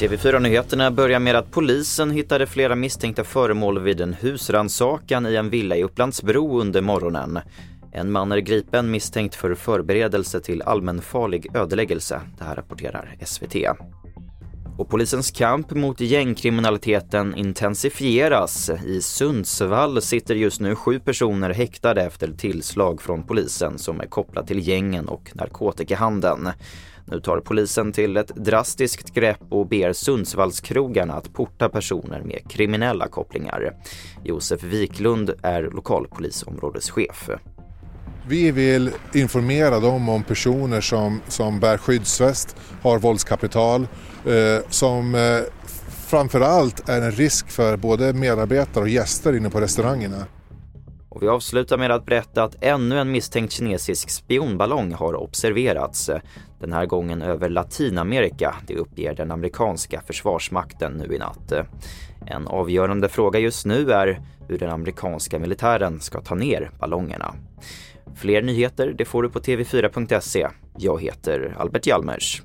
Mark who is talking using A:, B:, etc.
A: TV4-nyheterna börjar med att polisen hittade flera misstänkta föremål vid en husransakan i en villa i Upplandsbro under morgonen. En man är gripen misstänkt för förberedelse till allmänfarlig ödeläggelse. Det här rapporterar SVT. Och polisens kamp mot gängkriminaliteten intensifieras. I Sundsvall sitter just nu sju personer häktade efter tillslag från polisen som är kopplat till gängen och narkotikahandeln. Nu tar polisen till ett drastiskt grepp och ber Sundsvallskrogarna att porta personer med kriminella kopplingar. Josef Wiklund är lokalpolisområdeschef.
B: Vi vill informera dem om personer som, som bär skyddsväst, har våldskapital, eh, som eh, framförallt är en risk för både medarbetare och gäster inne på restaurangerna.
A: Och vi avslutar med att berätta att ännu en misstänkt kinesisk spionballong har observerats. Den här gången över Latinamerika, det uppger den amerikanska försvarsmakten nu i natt. En avgörande fråga just nu är hur den amerikanska militären ska ta ner ballongerna. Fler nyheter det får du på tv4.se. Jag heter Albert Hjalmers.